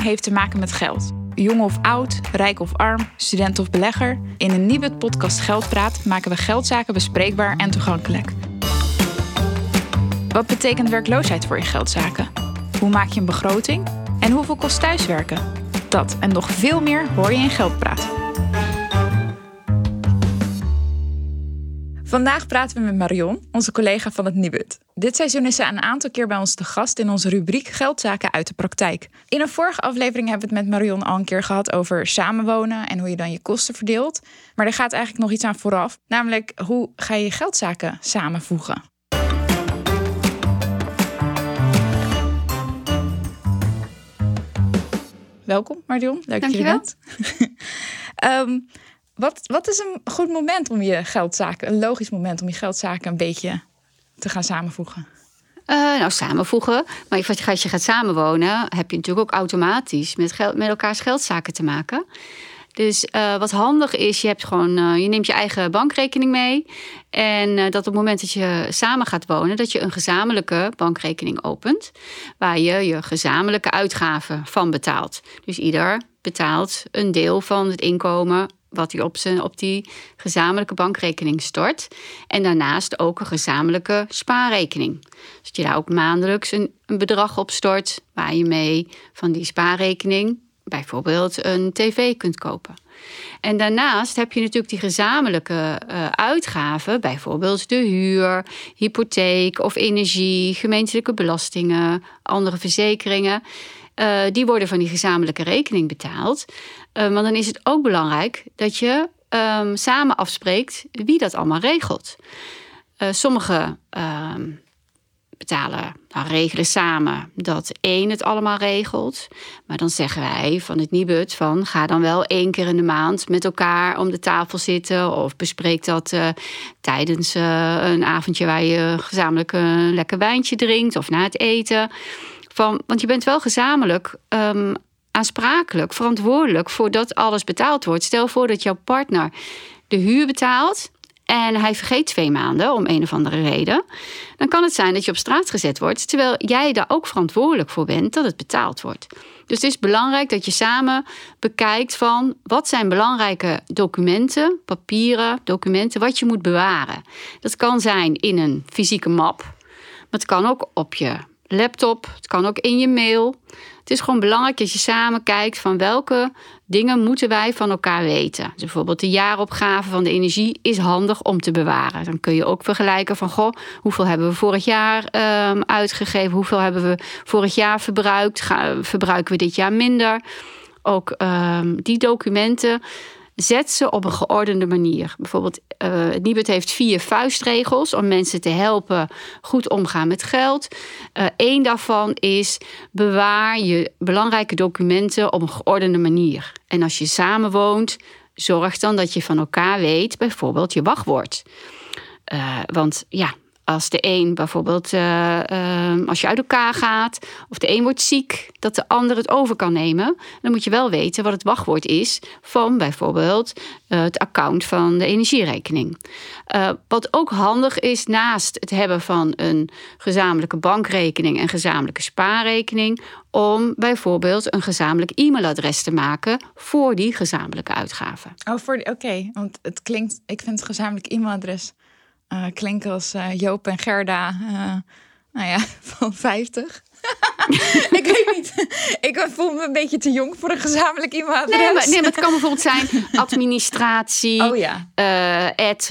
Heeft te maken met geld. Jong of oud, rijk of arm, student of belegger. In een nieuwe podcast Geldpraat maken we geldzaken bespreekbaar en toegankelijk. Wat betekent werkloosheid voor je geldzaken? Hoe maak je een begroting? En hoeveel kost thuiswerken? Dat en nog veel meer hoor je in Geldpraat. Vandaag praten we met Marion, onze collega van het Nibud. Dit seizoen is ze een aantal keer bij ons te gast in onze rubriek Geldzaken uit de praktijk. In een vorige aflevering hebben we het met Marion al een keer gehad over samenwonen en hoe je dan je kosten verdeelt. Maar er gaat eigenlijk nog iets aan vooraf, namelijk hoe ga je je geldzaken samenvoegen. Welkom Marion, leuk dat je er bent. um, wat, wat is een goed moment om je geldzaken, een logisch moment om je geldzaken een beetje te gaan samenvoegen? Uh, nou, samenvoegen. Maar als je gaat samenwonen, heb je natuurlijk ook automatisch met, geld, met elkaars geldzaken te maken. Dus uh, wat handig is, je, hebt gewoon, uh, je neemt je eigen bankrekening mee. En dat op het moment dat je samen gaat wonen, dat je een gezamenlijke bankrekening opent. Waar je je gezamenlijke uitgaven van betaalt. Dus ieder betaalt een deel van het inkomen wat hij op, zijn, op die gezamenlijke bankrekening stort. En daarnaast ook een gezamenlijke spaarrekening. Dus dat je daar ook maandelijks een, een bedrag op stort waar je mee van die spaarrekening bijvoorbeeld een tv kunt kopen. En daarnaast heb je natuurlijk die gezamenlijke uh, uitgaven, bijvoorbeeld de huur, hypotheek of energie, gemeentelijke belastingen, andere verzekeringen. Uh, die worden van die gezamenlijke rekening betaald. Uh, maar dan is het ook belangrijk dat je um, samen afspreekt wie dat allemaal regelt. Uh, sommige ehm, betalen, nou, regelen samen dat één het allemaal regelt. Maar dan zeggen wij van het Nibud van ga dan wel één keer in de maand met elkaar om de tafel zitten. Of bespreek dat uh, tijdens uh, een avondje waar je gezamenlijk een lekker wijntje drinkt of na het eten. Van, want je bent wel gezamenlijk um, aansprakelijk, verantwoordelijk voor dat alles betaald wordt. Stel voor dat jouw partner de huur betaalt en hij vergeet twee maanden om een of andere reden. Dan kan het zijn dat je op straat gezet wordt, terwijl jij daar ook verantwoordelijk voor bent dat het betaald wordt. Dus het is belangrijk dat je samen bekijkt van wat zijn belangrijke documenten, papieren, documenten, wat je moet bewaren. Dat kan zijn in een fysieke map, maar het kan ook op je laptop, het kan ook in je mail. Het is gewoon belangrijk dat je samen kijkt van welke dingen moeten wij van elkaar weten. Dus bijvoorbeeld de jaaropgave van de energie is handig om te bewaren. Dan kun je ook vergelijken van goh, hoeveel hebben we vorig jaar um, uitgegeven, hoeveel hebben we vorig jaar verbruikt, verbruiken we dit jaar minder. Ook um, die documenten zet ze op een geordende manier. Bijvoorbeeld, uh, Nibud heeft vier vuistregels om mensen te helpen goed omgaan met geld. Eén uh, daarvan is bewaar je belangrijke documenten op een geordende manier. En als je samenwoont, zorg dan dat je van elkaar weet, bijvoorbeeld je wachtwoord. Uh, want ja, als de een bijvoorbeeld, uh, uh, als je uit elkaar gaat of de een wordt ziek, dat de ander het over kan nemen. Dan moet je wel weten wat het wachtwoord is van bijvoorbeeld uh, het account van de energierekening. wat ook handig is naast het hebben van een gezamenlijke bankrekening en gezamenlijke spaarrekening, om bijvoorbeeld een gezamenlijk e-mailadres te maken voor die gezamenlijke uitgaven. Oh, voor oké, want het klinkt, ik vind het gezamenlijk e-mailadres klinken als uh, Joop en Gerda, uh, nou ja, van 50. ik weet niet. Ik voel me een beetje te jong voor een gezamenlijk e-mailadres. Nee, maar, nee, maar het kan bijvoorbeeld zijn administratie. Oh ja. Uh, ad,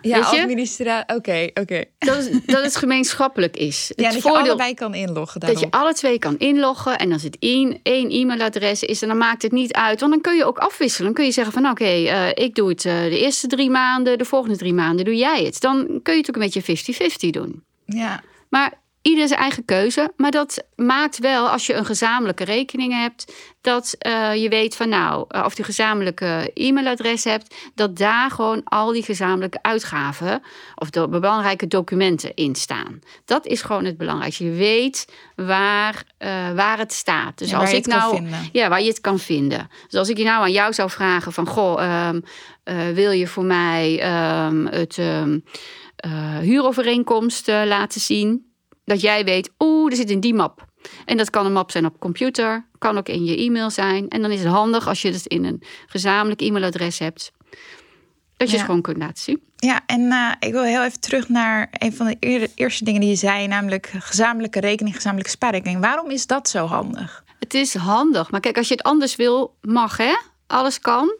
ja, administratie. Oké, okay, oké. Okay. Dat, dat het gemeenschappelijk is. Ja, het dat voordeel, je allebei kan inloggen daarop. Dat je alle twee kan inloggen. En als het één, één e-mailadres is, dan maakt het niet uit. Want dan kun je ook afwisselen. Dan kun je zeggen van oké, okay, uh, ik doe het uh, de eerste drie maanden. De volgende drie maanden doe jij het. Dan kun je het ook een beetje 50-50 doen. Ja. Maar Ieder zijn eigen keuze. Maar dat maakt wel, als je een gezamenlijke rekening hebt, dat uh, je weet van nou, uh, of je gezamenlijke e-mailadres hebt, dat daar gewoon al die gezamenlijke uitgaven of de belangrijke documenten in staan. Dat is gewoon het belangrijkste. Je weet waar, uh, waar het staat. Dus ja, als ik nou, ja, waar je het kan vinden. Dus als ik je nou aan jou zou vragen van goh, um, wil je voor mij um, het um, huurovereenkomst laten zien? Dat jij weet, oeh, er zit in die map. En dat kan een map zijn op computer, kan ook in je e-mail zijn. En dan is het handig als je het in een gezamenlijk e-mailadres hebt. Dat je Ja. het gewoon kunt laten zien. Ja, en eh, ik wil heel even terug naar een van de eer- eerste dingen die je zei, namelijk gezamenlijke rekening, gezamenlijke spaarrekening. Waarom is dat zo handig? Het is handig. Maar kijk, als je het anders wil, mag hè. Alles kan.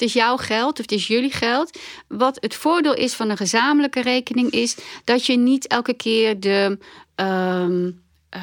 Het is jouw geld of het is jullie geld. Wat het voordeel is van een gezamenlijke rekening is dat je niet elke keer de, ehm, eh,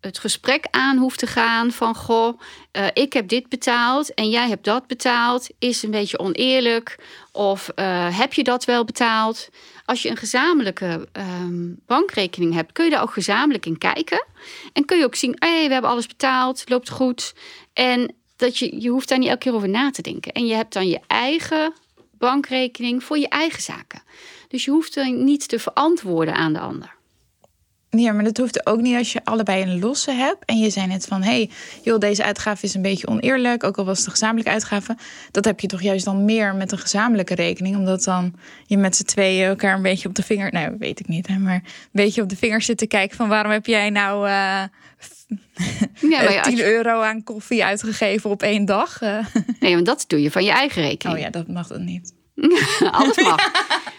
het gesprek aan hoeft te gaan van goh, eh, ik heb dit betaald en jij hebt dat betaald. Is een beetje oneerlijk of eh, heb je dat wel betaald? Als je een gezamenlijke ehm, bankrekening hebt, kun je daar ook gezamenlijk in kijken. En kun je ook zien, hey, we hebben alles betaald, loopt goed. En dat je, je hoeft daar niet elke keer over na te denken. En je hebt dan je eigen bankrekening voor je eigen zaken. Dus je hoeft er niet te verantwoorden aan de ander. Ja, maar dat hoeft ook niet als je allebei een losse hebt. En je zei net van, hé, hey, joh, deze uitgave is een beetje oneerlijk. Ook al was het een gezamenlijke uitgave. Dat heb je toch juist dan meer met een gezamenlijke rekening. Omdat dan je met z'n tweeën elkaar een beetje op de vinger... Nou, weet ik niet, hè, maar een beetje op de vinger zit te kijken van... waarom heb jij nou eh Ja, maar eh, ja, als 10 je- euro aan koffie uitgegeven op één dag? Eh, nee, want dat doe je van je eigen rekening. oh ja, dat mag dan niet. Alles mag.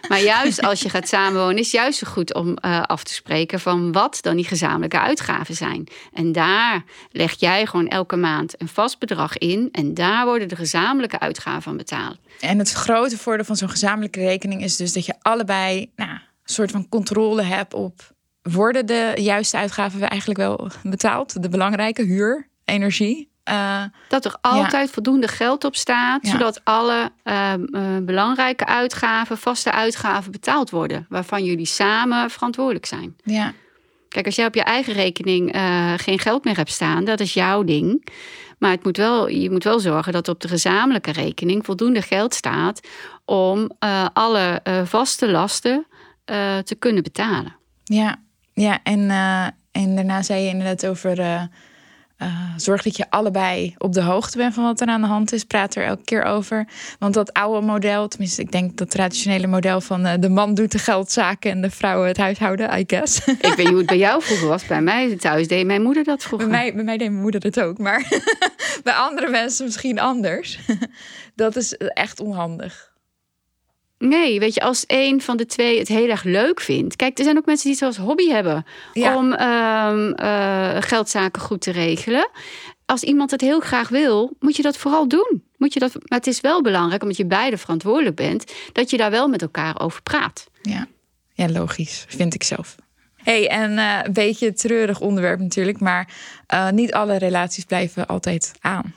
Maar juist als je gaat samenwonen, is het juist zo goed om eh, af te spreken van wat dan die gezamenlijke uitgaven zijn. En daar leg jij gewoon elke maand een vast bedrag in. En daar worden de gezamenlijke uitgaven van betaald. En het grote voordeel van zo'n gezamenlijke rekening is dus dat je allebei nou, een soort van controle hebt op worden de juiste uitgaven eigenlijk wel betaald? De belangrijke huur, energie. Eh, Dat er altijd voldoende geld op staat, Ja. zodat alle eh, eh, belangrijke uitgaven, vaste uitgaven betaald worden. Waarvan jullie samen verantwoordelijk zijn. ja. Kijk, als jij op je eigen rekening eh, geen geld meer hebt staan, dat is jouw ding. Maar het moet wel, je moet wel zorgen dat op de gezamenlijke rekening voldoende geld staat om alle vaste lasten te kunnen betalen. Ja, ja en, en daarna zei je inderdaad over. Eh, eh, zorg dat je allebei op de hoogte bent van wat er aan de hand is. Praat er elke keer over. Want dat oude model, tenminste, ik denk dat traditionele model van eh, de man doet de geldzaken en de vrouw het huishouden, I guess. Ik weet niet hoe het bij jou vroeger was. Bij mij thuis deed mijn moeder dat vroeger. Bij mij, bij mij deed mijn moeder het ook, maar bij andere mensen misschien anders. Dat is echt onhandig. Nee, weet je, als een van de twee het heel erg leuk vindt. Kijk, er zijn ook mensen die het als hobby hebben Ja. om ehm, eh, geldzaken goed te regelen. Als iemand het heel graag wil, moet je dat vooral doen. Moet je dat, maar het is wel belangrijk, omdat je beide verantwoordelijk bent, dat je daar wel met elkaar over praat. Ja, ja logisch, vind ik zelf. hey, en eh, een beetje een treurig onderwerp natuurlijk, maar eh, niet alle relaties blijven altijd aan.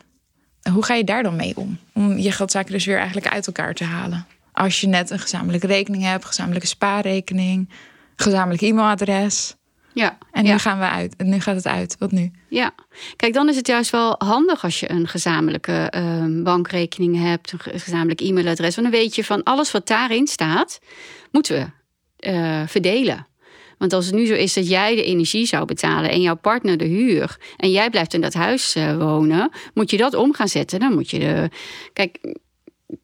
Hoe ga je daar dan mee om? Om je geldzaken dus weer eigenlijk uit elkaar te halen. Als je net een gezamenlijke rekening hebt, gezamenlijke spaarrekening, gezamenlijk e-mailadres. Ja, En nu ja. gaan we uit. En nu gaat het uit. Wat nu? Ja, kijk, dan is het juist wel handig als je een gezamenlijke ehm, bankrekening hebt, een ge- gezamenlijk e-mailadres. Want dan weet je van alles wat daarin staat, moeten we eh, verdelen. Want als het nu zo is dat jij de energie zou betalen en jouw partner de huur, en jij blijft in dat huis eh, wonen, moet je dat om gaan zetten. Dan moet je de. Kijk,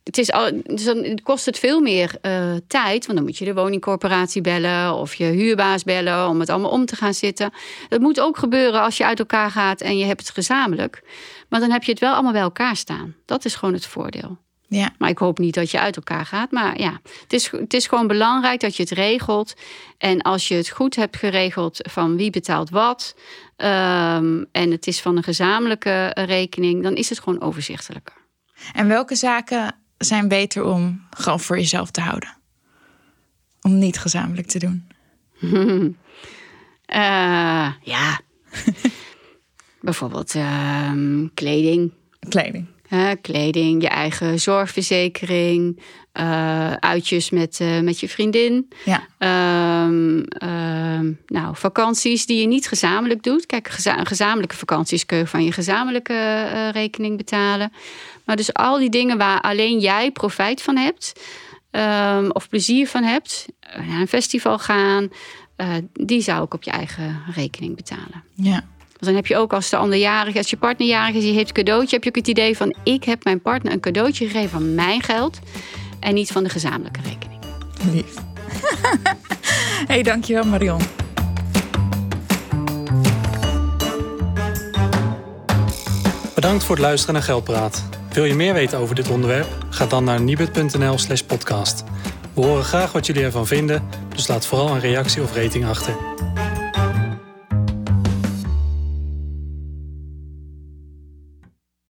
het, is al, dus dan kost het veel meer eh, tijd. Want dan moet je de woningcorporatie bellen of je huurbaas bellen om het allemaal om te gaan zitten. Dat moet ook gebeuren als je uit elkaar gaat en je hebt het gezamenlijk. Maar dan heb je het wel allemaal bij elkaar staan. Dat is gewoon het voordeel. Ja, Maar ik hoop niet dat je uit elkaar gaat. Maar ja, het is, het is gewoon belangrijk dat je het regelt. En als je het goed hebt geregeld van wie betaalt wat. ehm, en het is van een gezamenlijke rekening, dan is het gewoon overzichtelijker. En welke zaken zijn beter om gewoon voor jezelf te houden? Om niet gezamenlijk te doen. Eh, ja. Bijvoorbeeld ehm, kleding. Kleding. Hè, kleding, je eigen zorgverzekering, eh, uitjes met, eh, met je vriendin. Ja. Ehm, ehm, nou, vakanties die je niet gezamenlijk doet. Kijk, geza- gezamenlijke vakanties kun je van je gezamenlijke eh, rekening betalen. Maar dus al die dingen waar alleen jij profijt van hebt, ehm, of plezier van hebt, naar een festival gaan, die zou ik op je eigen rekening betalen. Ja. Want dan heb je ook als de ander jarig is, als je partner jarig is, je heeft een cadeautje, heb je ook het idee van ik heb mijn partner een cadeautje gegeven van mijn geld en niet van de gezamenlijke rekening. Lief. hey, dankjewel Marion. Bedankt voor het luisteren naar Geldpraat. Wil je meer weten over dit onderwerp? Ga dan naar nibud.nl slash podcast. We horen graag wat jullie ervan vinden, dus laat vooral een reactie of rating achter.